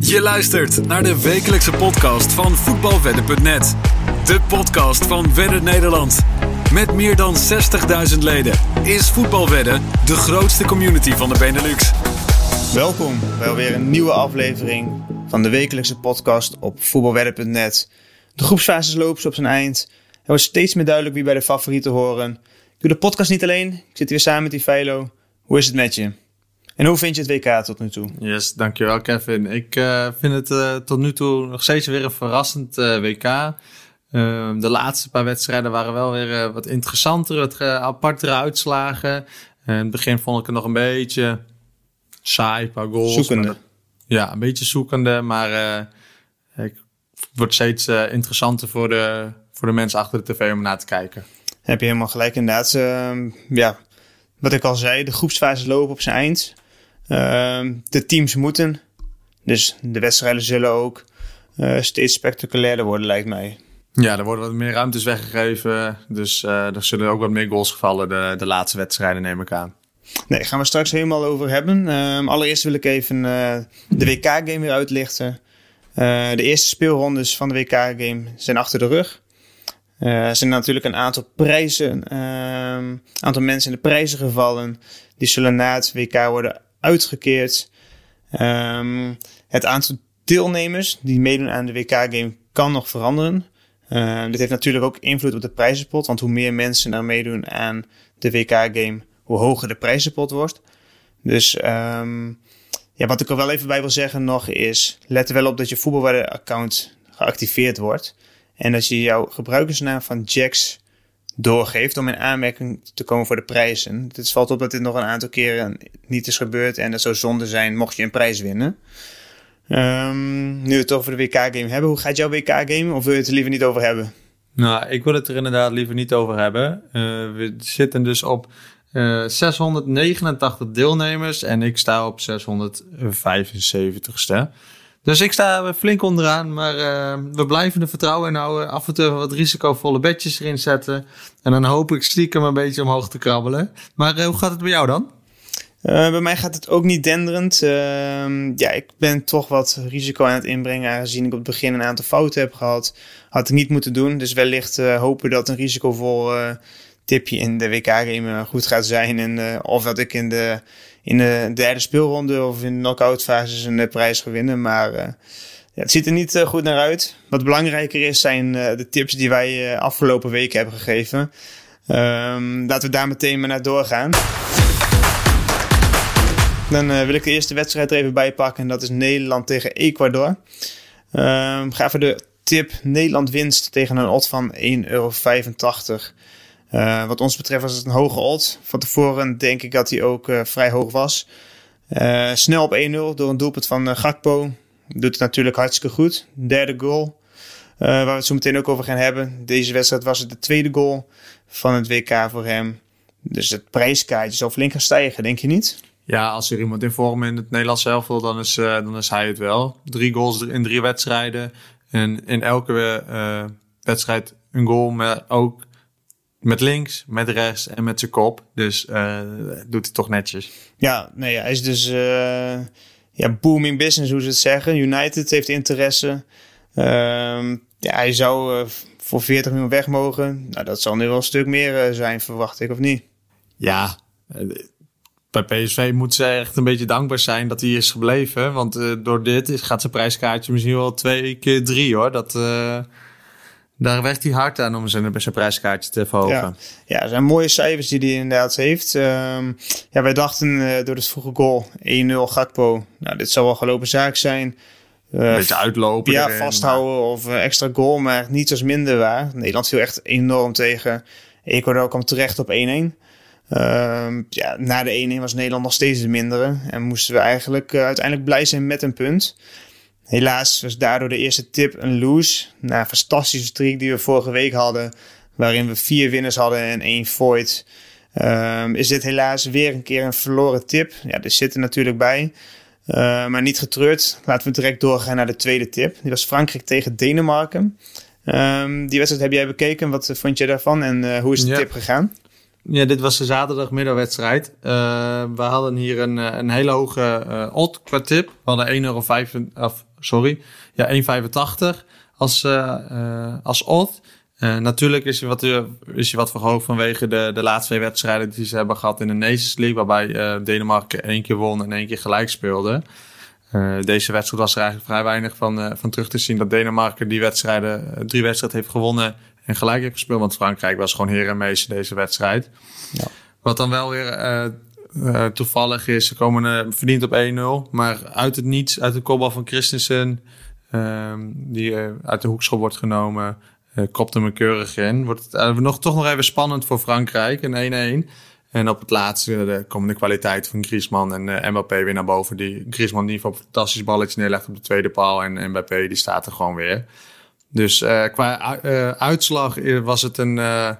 Je luistert naar de wekelijkse podcast van voetbalwedden.net. De podcast van Wedden Nederland. Met meer dan 60.000 leden is Voetbalwedden de grootste community van de Benelux. Welkom bij alweer een nieuwe aflevering van de wekelijkse podcast op voetbalwedden.net. De groepsfases lopen op zijn eind. Er wordt steeds meer duidelijk wie bij de favorieten horen. Ik doe de podcast niet alleen, ik zit weer samen met die Velo. Hoe is het met je? En hoe vind je het WK tot nu toe? Yes, dankjewel Kevin. Ik uh, vind het uh, tot nu toe nog steeds weer een verrassend uh, WK. Ehm, de laatste paar wedstrijden waren wel weer wat interessanter, wat apartere uitslagen. in het begin vond ik het nog een beetje saai, een paar goals. Zoekende. ja, een beetje zoekende, maar het wordt steeds interessanter voor de, voor de mensen achter de tv om naar te kijken. Heb je helemaal gelijk inderdaad. Ehm, ja, wat ik al zei, de groepsfase lopen op zijn eind. Uh, de teams moeten. Dus de wedstrijden zullen ook uh, steeds spectaculairder worden, lijkt mij. Ja, er worden wat meer ruimtes weggegeven. Dus uh, er zullen ook wat meer goals gevallen de, de laatste wedstrijden, neem ik aan. Nee, gaan we straks helemaal over hebben. Uh, allereerst wil ik even uh, de WK-game weer uitlichten. de eerste speelrondes van de WK-game zijn achter de rug. er zijn natuurlijk een aantal prijzen, een ehm, aantal mensen in de prijzen gevallen. Die zullen na het WK worden uitgekeerd. Um, het aantal deelnemers die meedoen aan de WK-game kan nog veranderen. Uh, dit heeft natuurlijk ook invloed op de prijzenpot, want hoe meer mensen er meedoen aan de WK-game, hoe hoger de prijzenpot wordt. Dus um, ja, wat ik er wel even bij wil zeggen nog is, let er wel op dat je voetbalwaarde-account geactiveerd wordt. En dat je jouw gebruikersnaam van Jax doorgeeft om in aanmerking te komen voor de prijzen. Het valt op dat dit nog een aantal keren niet is gebeurd en dat zou zonde zijn mocht je een prijs winnen. Um, nu we het over de WK-game hebben, hoe gaat jouw WK-game of wil je het er liever niet over hebben? Nou, ik wil het er inderdaad liever niet over hebben. Uh, we zitten dus op uh, eh, 689 deelnemers en ik sta op 675ste. Dus ik sta flink onderaan, maar uh, we blijven er vertrouwen in houden. Af en toe wat risicovolle bedjes erin zetten. En dan hoop ik stiekem een beetje omhoog te krabbelen. Maar uh, hoe gaat het bij jou dan? Uh, bij mij gaat het ook niet denderend. Ehm, ja, ik ben toch wat risico aan het inbrengen. Aangezien ik op het begin een aantal fouten heb gehad. Had ik niet moeten doen. Dus wellicht hopen dat een risicovol tipje in de WK-game goed gaat zijn. En, of dat ik in de in de derde speelronde of in de knockout fases een uh, prijs gewinnen. Maar uh, ja, het ziet er niet uh, goed naar uit. Wat belangrijker is, zijn de tips die wij afgelopen weken hebben gegeven. Um, laten we daar meteen maar naar doorgaan. Dan wil ik de eerste wedstrijd er even bij pakken. En dat is Nederland tegen Ecuador. Um, ga voor de tip Nederland winst tegen een odd van 1,85 euro. Uh, wat ons betreft was het een hoge odd. Van tevoren denk ik dat hij ook uh, vrij hoog was. Uh, snel op 1-0 door een doelpunt van Gakpo. Doet het natuurlijk hartstikke goed. Derde goal. waar we het zo meteen ook over gaan hebben. Deze wedstrijd was het de tweede goal van het WK voor hem. Dus het prijskaartje zal flink gaan stijgen, denk je niet? Ja, als er iemand in vorm in het Nederlands zelf wil, dan is, dan is hij het wel. Drie goals in drie wedstrijden. En in elke wedstrijd een goal, maar ook met links, met rechts en met zijn kop. Dus uh, doet hij toch netjes. Ja, nee, hij is dus uh, ja, booming business, hoe ze het zeggen. United heeft interesse. Uh, ja, hij zou uh, voor 40 miljoen weg mogen. Nou, dat zal nu wel een stuk meer zijn, verwacht ik, of niet? Ja, bij PSV moet ze echt een beetje dankbaar zijn dat hij is gebleven. Want door dit gaat zijn prijskaartje misschien wel twee keer drie, hoor. Dat daar werkt hij hard aan om zijn, zijn prijskaartje te verhogen. Ja, ja er zijn mooie cijfers die hij inderdaad heeft. Um, ja, wij dachten uh, door het vroege goal 1-0 Gakpo. Nou, dit zal wel gelopen zaak zijn. Uh, een beetje uitlopen. Ja, erin, vasthouden of uh, extra goal, maar niets als minder waar. Nederland viel echt enorm tegen. Ecuador kwam terecht op 1-1. Um, ja, na de 1-1 was Nederland nog steeds de mindere. En moesten we eigenlijk uiteindelijk blij zijn met een punt. Helaas was daardoor de eerste tip een lose. Na een fantastische streak die we vorige week hadden, waarin we vier winners hadden en één void. Um, is dit helaas weer een keer een verloren tip. Ja, er zit er natuurlijk bij. Uh, maar niet getreurd. Laten we direct doorgaan naar de tweede tip. Die was Frankrijk tegen Denemarken. Um, die wedstrijd heb jij bekeken. Wat vond je daarvan en uh, hoe is de ja. tip gegaan? Ja, dit was de zaterdagmiddagwedstrijd. Uh, we hadden hier een, een hele hoge odd qua tip. We hadden 1,05 euro, of, sorry, ja, 1,85 als, uh, als odd. natuurlijk is hij, wat, is hij wat verhoogd vanwege de, de laatste twee wedstrijden die ze hebben gehad in de Nations League. Waarbij Denemarken één keer won en één keer gelijk speelde. deze wedstrijd was er eigenlijk vrij weinig van, van terug te zien. Dat Denemarken die wedstrijden, drie wedstrijden heeft gewonnen en gelijk heeft gespeeld. Want Frankrijk was gewoon heer en meester deze wedstrijd. Ja. Wat dan wel weer uh, toevallig is, ze komen uh, verdiend op 1-0. Maar uit het niets, uit de kopbal van Christensen, ehm, die uit de hoekschop wordt genomen, kopt hem keurig in. Wordt het nog, toch nog even spannend voor Frankrijk, een 1-1. En op het laatste komen de kwaliteit van Griezmann en Mbappé weer naar boven. Die Griezmann die een fantastisch balletje neerlegt op de tweede paal. En Mbappé die staat er gewoon weer. Dus uh, qua uh, uitslag was het, een, uh,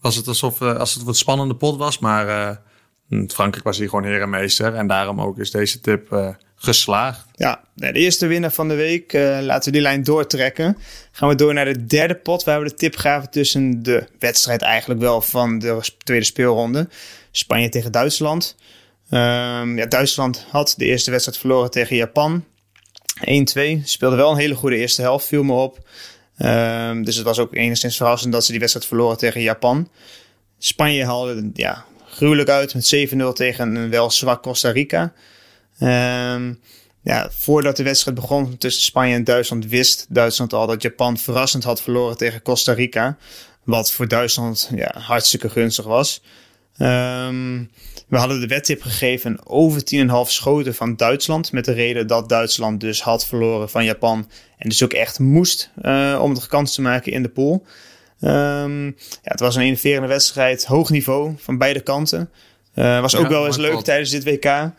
was het alsof als het wat spannende pot was. Maar Frankrijk was hier gewoon heer en daarom ook is deze tip geslaagd. Ja, de eerste winnaar van de week. laten we die lijn doortrekken. Gaan we door naar de derde pot. Waar we de tip gaven tussen de wedstrijd eigenlijk wel van de tweede speelronde. Spanje tegen Duitsland. Um, ja, Duitsland had de eerste wedstrijd verloren tegen Japan. 1-2. Speelde wel een hele goede eerste helft, viel me op. Um, dus het was ook enigszins verrassend dat ze die wedstrijd verloren tegen Japan. Spanje haalde ja, gruwelijk uit met 7-0 tegen een wel zwak Costa Rica. Um, ja, voordat de wedstrijd begon tussen Spanje en Duitsland wist Duitsland al dat Japan verrassend had verloren tegen Costa Rica. Wat voor Duitsland ja, hartstikke gunstig was. Um, we hadden de wedtip gegeven over 10,5 schoten van Duitsland. Met de reden dat Duitsland dus had verloren van Japan. En dus ook echt moest uh, om het kans te maken in de pool. Um, ja, het was een innoverende wedstrijd. Hoog niveau van beide kanten. Uh, was ook wel eens leuk tijdens dit WK.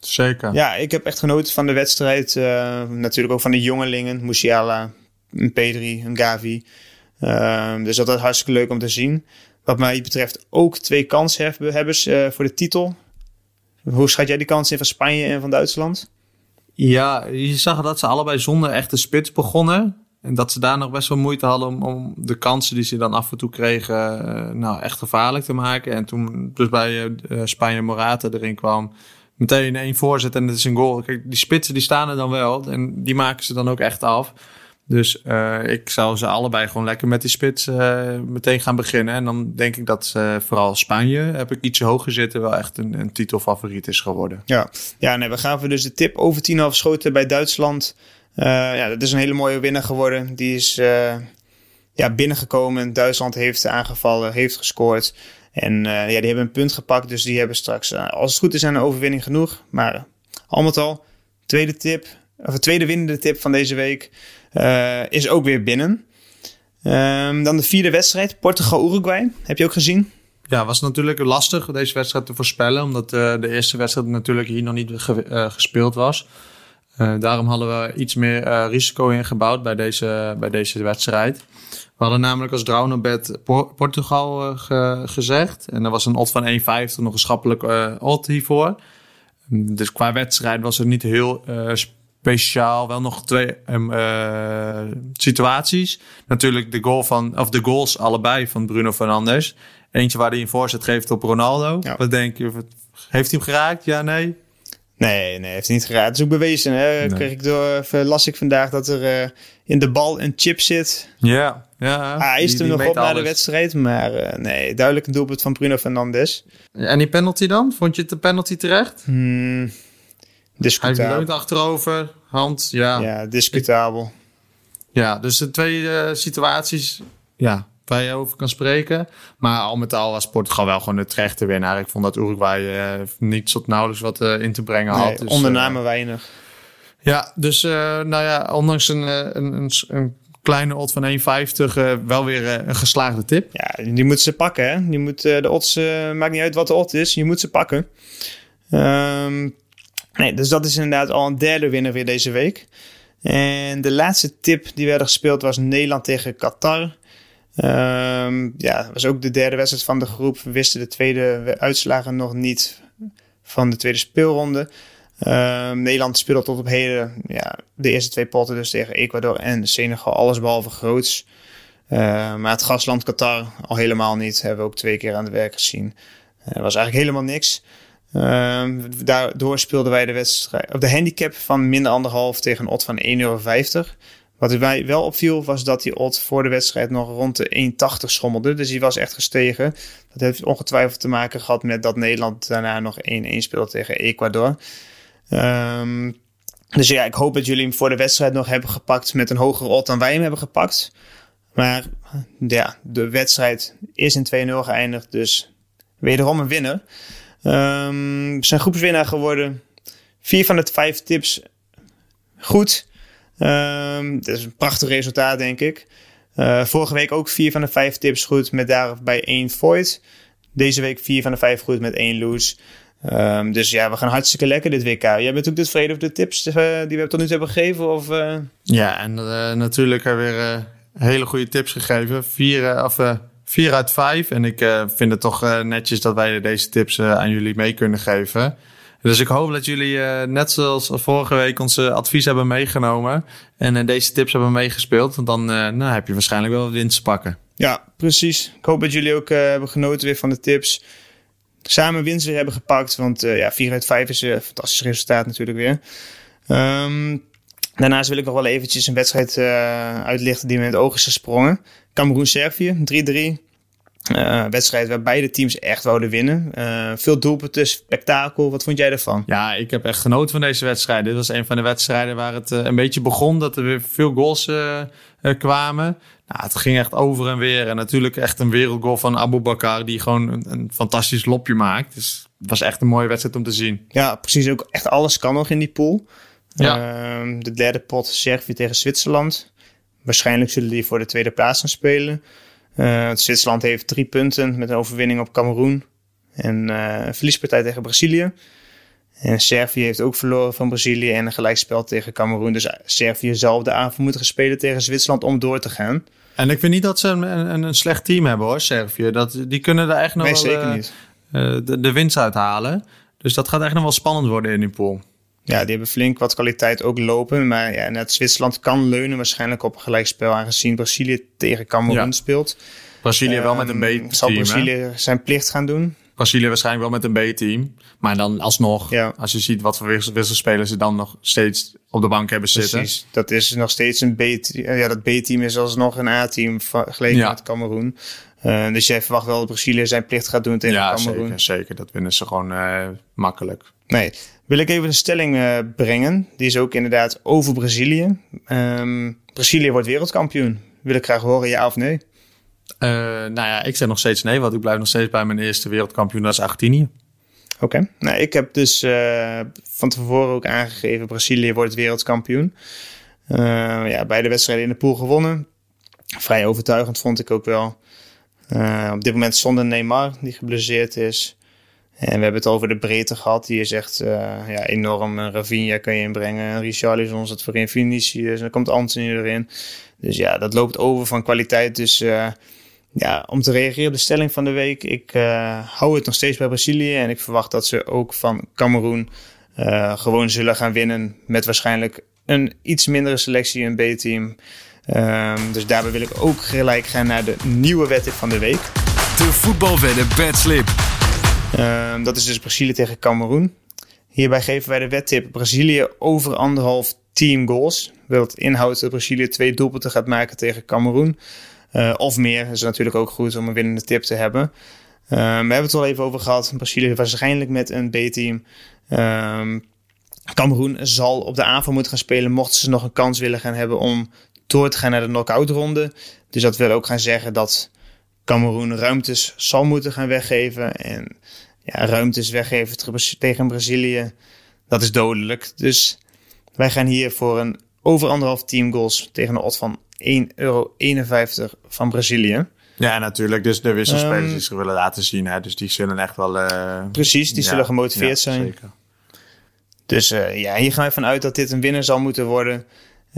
Zeker. Ja, ik heb echt genoten van de wedstrijd. Uh, natuurlijk ook van de jongelingen. Musiala, een P3, een Gavi. Uh, dus dat was hartstikke leuk om te zien wat mij betreft ook twee kanshebbers uh, voor de titel. Hoe schat jij die kans in van Spanje en van Duitsland? Ja, je zag dat ze allebei zonder echte spits begonnen. En dat ze daar nog best wel moeite hadden om, om de kansen die ze dan af en toe kregen, uh, nou echt gevaarlijk te maken. En toen dus bij uh, Spanje Morata erin kwam, meteen één voorzet en het is een goal. Kijk, die spitsen die staan er dan wel en die maken ze dan ook echt af. Dus ik zou ze allebei gewoon lekker met die spits meteen gaan beginnen. En dan denk ik dat vooral Spanje, heb ik ietsje hoger zitten, wel echt een, een titelfavoriet is geworden. Ja, ja nee, we gaven dus de tip over 10,5 schoten bij Duitsland. Ja, dat is een hele mooie winnaar geworden. Die is ja, binnengekomen. Duitsland heeft aangevallen, heeft gescoord. En ja, die hebben een punt gepakt. Dus die hebben straks, als het goed is, een overwinning genoeg. Maar al met al, tweede tip, of de tweede winnende tip van deze week. Uh, is ook weer binnen. Um, dan de vierde wedstrijd, Portugal-Uruguay. Heb je ook gezien? Ja, was natuurlijk lastig deze wedstrijd te voorspellen. Omdat uh, de eerste wedstrijd natuurlijk hier nog niet ge uh, gespeeld was. Daarom hadden we iets meer risico ingebouwd bij deze, bij deze wedstrijd. We hadden namelijk als Draunobed Por Portugal ge gezegd. En er was een odd van 1,50, nog een schappelijk odd hiervoor. Dus qua wedstrijd was het niet heel speciaal wel nog twee uh, situaties. Natuurlijk de goal van, of de goals allebei van Bruno Fernandes. Eentje waar hij een voorzet geeft op Ronaldo. Ja. Wat denk je? Heeft hij hem geraakt? Ja, nee? Nee, nee, heeft niet geraakt. Het is ook bewezen. Hè? Nee. Kreeg ik door, las ik vandaag dat er uh, in de bal een chip zit. Ja, ja. Ah, hij is er nog op na de wedstrijd, maar uh, nee, duidelijk een doelpunt van Bruno Fernandes. En die penalty dan? Vond je het de penalty terecht? Hmm, Discutabel. Hij leunt achterover, hand, ja. Ja, discutabel. Ja, dus de twee uh, situaties ja, waar je over kan spreken. Maar al met al was Portugal wel gewoon de terechte winnaar. Ik vond dat Uruguay uh, niet tot nauwelijks wat uh, in te brengen nee, had. Dus, ondernamen weinig. Ja, dus nou ja, ondanks een, een, een, een kleine odd van 1,50 wel weer een geslaagde tip. Ja, die moeten ze pakken. Hè? Die moet, de odds, maakt niet uit wat de odd is, je moet ze pakken. Um, Nee, dus dat is inderdaad al een derde winnaar weer deze week. En de laatste tip die werd gespeeld was Nederland tegen Qatar. Um, ja, was ook de derde wedstrijd van de groep. We wisten de tweede uitslagen nog niet van de tweede speelronde. Um, Nederland speelde tot op heden ja, de eerste twee potten dus tegen Ecuador en Senegal. Alles behalve groots. maar het gastland Qatar al helemaal niet. Hebben we ook twee keer aan het werk gezien. Uh, was eigenlijk helemaal niks. Ehm, daardoor speelden wij de wedstrijd, of de handicap van minder anderhalf tegen een odd van 1,50 euro. Wat mij wel opviel was dat die odd voor de wedstrijd nog rond de 1,80 schommelde. Dus die was echt gestegen. Dat heeft ongetwijfeld te maken gehad met dat Nederland daarna nog 1-1 speelde tegen Ecuador. Um, dus ja, ik hoop dat jullie hem voor de wedstrijd nog hebben gepakt met een hogere odd dan wij hem hebben gepakt. Maar ja, de wedstrijd is in 2-0 geëindigd, dus wederom een winnaar. Um, we zijn groepswinnaar geworden. Vier van de vijf tips goed. Um, dat is een prachtig resultaat, denk ik. Uh, vorige week ook vier van de vijf tips goed met daarbij één void. Deze week vier van de vijf goed met één lose. Um, dus ja, we gaan hartstikke lekker dit WK. Jij bent ook tevreden over de tips uh, die we tot nu toe hebben gegeven? Of, uh... Ja, en natuurlijk hebben we weer hele goede tips gegeven. Vier, of, vier uit vijf. En ik vind het toch netjes dat wij deze tips aan jullie mee kunnen geven. Dus ik hoop dat jullie uh, net zoals vorige week onze advies hebben meegenomen. En uh, deze tips hebben meegespeeld. Want dan uh, nou, heb je waarschijnlijk wel winst te pakken. Ja, precies. Ik hoop dat jullie ook hebben genoten weer van de tips. Samen winst weer hebben gepakt. Want ja, 4 uit 5 is een fantastisch resultaat natuurlijk weer. Um, daarnaast wil ik nog wel eventjes een wedstrijd uitlichten die me in het oog is gesprongen. Cameroen-Servië, 3-3. Uh, wedstrijd waar beide teams echt wouden winnen. Uh, veel doelpunten, spektakel. Wat vond jij ervan? Ja, ik heb echt genoten van deze wedstrijd. Dit was een van de wedstrijden waar het uh, een beetje begon. Dat er weer veel goals kwamen. Nou, het ging echt over en weer. En natuurlijk echt een wereldgoal van Abu Bakar. Die gewoon een, een, fantastisch lopje maakt. Dus het was echt een mooie wedstrijd om te zien. Ja, precies. Ook echt alles kan nog in die pool. Ja. Ehm, de derde pot Servië tegen Zwitserland. Waarschijnlijk zullen die voor de tweede plaats gaan spelen. Uh, Zwitserland heeft drie punten met een overwinning op Cameroen. En uh, een verliespartij tegen Brazilië. En Servië heeft ook verloren van Brazilië en een gelijkspel tegen Cameroen. Dus Servië zal de avond moeten spelen tegen Zwitserland om door te gaan. En ik vind niet dat ze een, een, een slecht team hebben hoor, Servië. Dat, die kunnen er echt nog nee, wel zeker uh, niet. de, de winst uithalen. Dus dat gaat echt nog wel spannend worden in die pool. Ja, die hebben flink wat kwaliteit ook lopen. Maar ja, net Zwitserland kan leunen waarschijnlijk op een gelijkspel. Aangezien Brazilië tegen Cameroen ja. speelt. Brazilië wel met een um, B-team. Zal Brazilië zijn plicht gaan doen? Brazilië waarschijnlijk wel met een B-team. Maar dan alsnog, ja. als je ziet wat voor wisselspelers ze dan nog steeds op de bank hebben zitten. Precies, dat is nog steeds een B-team. Ja, dat B-team is alsnog een A-team vergeleken ja. met Cameroen. Uh, dus jij verwacht wel dat Brazilië zijn plicht gaat doen tegen ja, Cameroen? Zeker, zeker, dat winnen ze gewoon uh, makkelijk. Nee, wil ik even een stelling uh, brengen. Die is ook inderdaad over Brazilië. Um, Brazilië wordt wereldkampioen. Wil ik graag horen, ja of nee? Uh, nou ja, ik zeg nog steeds nee, want ik blijf nog steeds bij mijn eerste wereldkampioen, dat is Argentinië. Oké, okay. nou ik heb dus uh, van tevoren ook aangegeven, Brazilië wordt wereldkampioen. Uh, ja, beide wedstrijden in de pool gewonnen. Vrij overtuigend vond ik ook wel. op dit moment zonder Neymar, die geblesseerd is. En we hebben het over de breedte gehad. Die is echt uh, ja, enorm. Ravinha kan je inbrengen. Richarlison zat voorin. Vinicius. En dan komt Anthony erin. Dus ja, dat loopt over van kwaliteit. Dus uh, ja, om te reageren op de stelling van de week. Ik uh, hou het nog steeds bij Brazilië. En ik verwacht dat ze ook van Cameroen gewoon zullen gaan winnen. Met waarschijnlijk een iets mindere selectie, een B-team. Um, dus daarbij wil ik ook gelijk gaan naar de nieuwe wetting van de week. De voetbalwedden bedslip. Uh, dat is dus Brazilië tegen Cameroen. Hierbij geven wij de wedtip Brazilië over anderhalf team goals. Wat inhoudt dat Brazilië twee doelpunten gaat maken tegen Cameroen. Uh, of meer. Is natuurlijk ook goed om een winnende tip te hebben. Uh, we hebben het al even over gehad. Brazilië waarschijnlijk met een B-team. Uh, Cameroen zal op de aanval moeten gaan spelen. Mochten ze nog een kans willen gaan hebben om door te gaan naar de knockout ronde. Dus dat wil ook gaan zeggen dat Cameroen ruimtes zal moeten gaan weggeven. En ja, ruimtes weggeven tegen Brazilië, dat is dodelijk. Dus wij gaan hier voor een over anderhalf team goals tegen een odd van 1,51 euro van Brazilië. Ja, natuurlijk. Dus de wisselspelers um, die ze willen laten zien. Hè? Dus die zullen echt wel... Uh, precies, die ja, zullen gemotiveerd ja, zijn. Zeker. Dus uh, ja, hier gaan we vanuit dat dit een winnaar zal moeten worden.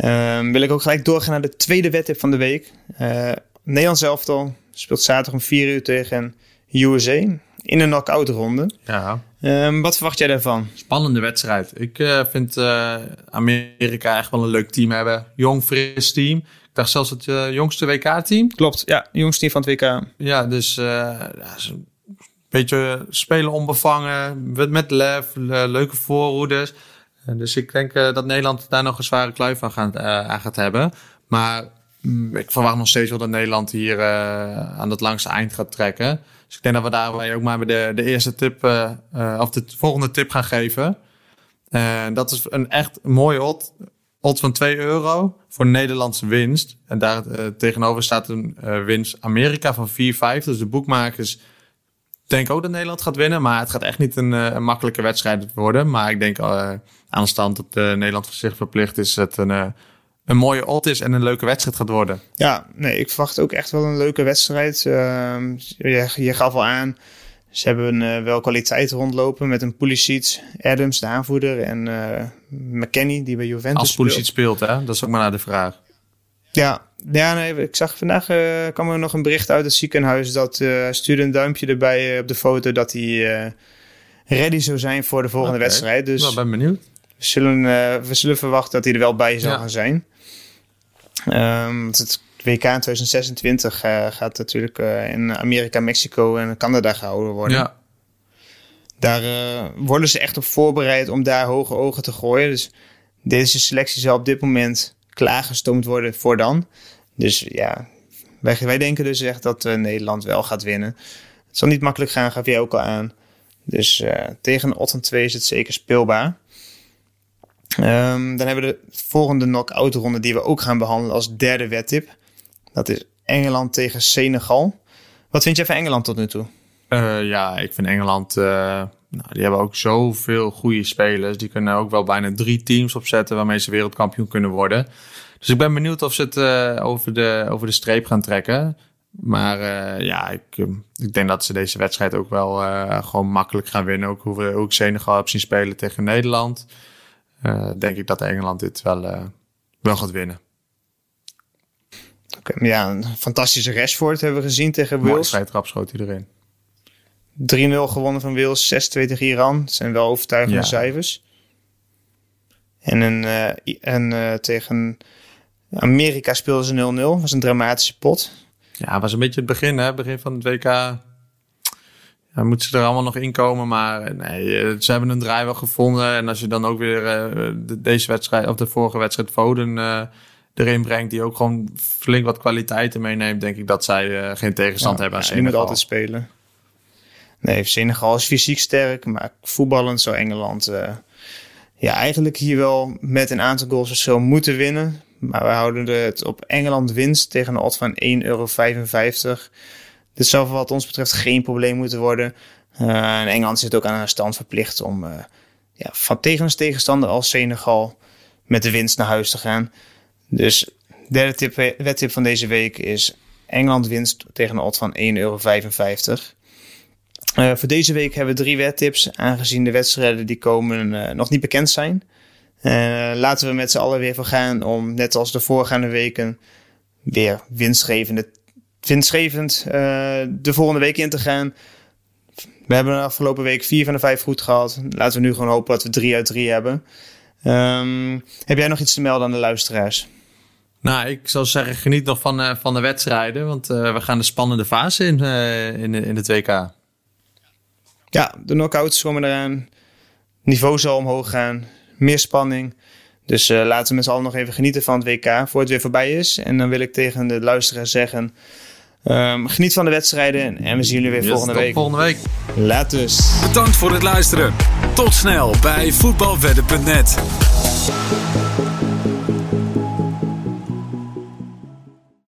Um, wil ik ook gelijk doorgaan naar de tweede wedtip van de week. Uh, Nederlands elftal speelt zaterdag om 4 uur tegen USA in een knock-out ronde. Ja. Um, wat verwacht jij daarvan? Spannende wedstrijd. Ik uh, vind uh, Amerika echt wel een leuk team hebben. Jong, fris team. dacht zelfs het uh, jongste WK-team. Klopt, ja, jongste team van het WK. Ja, dus uh, een beetje spelen onbevangen, met, met lef, leuke voorroeders. dus ik denk dat Nederland daar nog een zware kluif aan gaat, aan gaat hebben. Maar ik verwacht nog steeds wel dat Nederland hier aan het langste eind gaat trekken. Dus ik denk dat we daarbij ook maar de, de eerste tip, of de volgende tip gaan geven. En dat is een echt mooie odd odds van 2 euro voor Nederlandse winst. En daar tegenover staat een winst Amerika van 4,5. Dus de boekmakers denken ook dat Nederland gaat winnen. Maar het gaat echt niet een, makkelijke wedstrijd worden. Maar ik denk aan de stand dat Nederland zich verplicht is... het een, een mooie odd is en een leuke wedstrijd gaat worden. Ja, nee, ik verwacht ook echt wel een leuke wedstrijd. Ehm, je, je gaf al aan... Ze hebben uh, wel kwaliteit rondlopen met een Pulisic, Adams, de aanvoerder, en uh, McKennie, die bij Juventus Als Pulisic speelt. hè? Dat is ook maar naar de vraag. Ja, ja nee, ik zag vandaag uh, kwam er nog een bericht uit het ziekenhuis dat stuurde een duimpje erbij op de foto dat hij ready zou zijn voor de volgende okay. wedstrijd. Dus nou, ben benieuwd. We zullen, we zullen verwachten dat hij er wel bij zal ja. gaan zijn. Um, het WK in 2026 uh, gaat natuurlijk uh, in Amerika, Mexico en Canada gehouden worden. Ja. Daar uh, worden ze echt op voorbereid om daar hoge ogen te gooien. Dus deze selectie zal op dit moment klaargestoomd worden voor dan. Dus ja, wij, wij denken dus echt dat Nederland wel gaat winnen. Het zal niet makkelijk gaan, gaf jij ook al aan. Dus tegen Otten 2 is het zeker speelbaar. Um, dan hebben we de volgende knock-out ronde die we ook gaan behandelen als derde wedtip. Dat is Engeland tegen Senegal. Wat vind jij van Engeland tot nu toe? Uh, ja, ik vind Engeland. Uh, nou, die hebben ook zoveel goede spelers. Die kunnen ook wel bijna drie teams opzetten waarmee ze wereldkampioen kunnen worden. Dus ik ben benieuwd of ze het uh, over, de, over de streep gaan trekken. Maar ja, ik, ik denk dat ze deze wedstrijd ook wel gewoon makkelijk gaan winnen. Ook hoe, we, ik Senegal heb zien spelen tegen Nederland. Denk ik dat Engeland dit wel, wel gaat winnen. Okay, ja, een fantastische Rashford hebben we gezien tegen Wales. Mooie trap schoot iedereen. 3-0 gewonnen van Wales, 6-2 tegen Iran. Dat zijn wel overtuigende ja. cijfers. En, een, uh, en uh, tegen Amerika speelden ze 0-0. was een dramatische pot. Ja, was een beetje het begin, hè? Begin van het WK. Ja, moeten ze er allemaal nog inkomen, maar nee, eh, ze hebben een draai wel gevonden. En als je dan ook weer uh, de, deze wedstrijd, of de vorige wedstrijd Foden uh, erin brengt, die ook gewoon flink wat kwaliteiten meeneemt, denk ik dat zij uh, geen tegenstand ja, hebben aan ja. Die moet altijd spelen. Nee, Senegal is fysiek sterk, maar voetballend zou Engeland ja, eigenlijk hier wel met een aantal goals verschil moeten winnen. Maar we houden het op Engeland winst tegen een odd van 1,55 euro. Dit zou wat ons betreft geen probleem moeten worden. En Engeland zit ook aan een stand verplicht om uh, ja, van tegen tegenstander als Senegal met de winst naar huis te gaan. Dus derde tip, wedtip van deze week is Engeland winst tegen een odd van 1,55 euro. Voor deze week hebben we drie wedtips, aangezien de wedstrijden die komen nog niet bekend zijn. Laten we met z'n allen weer voor gaan om, net als de voorgaande weken, weer winstgevende, winstgevend de volgende week in te gaan. We hebben de afgelopen week vier van de vijf goed gehad. Laten we nu gewoon hopen dat we drie uit drie hebben. Um, heb jij nog iets te melden aan de luisteraars? Nou, ik zou zeggen, geniet nog van, uh, van de wedstrijden. Want uh, we gaan de spannende fase in, uh, in, in het WK. Ja, de knockouts komen eraan. Niveau zal omhoog gaan. Meer spanning. Dus laten we met z'n allen nog even genieten van het WK voor het weer voorbij is. En dan wil ik tegen de luisteraars zeggen... Um, geniet van de wedstrijden en we zien jullie weer yes, volgende tot week. volgende week. Laat Bedankt voor het luisteren. Tot snel bij voetbalwedden.net.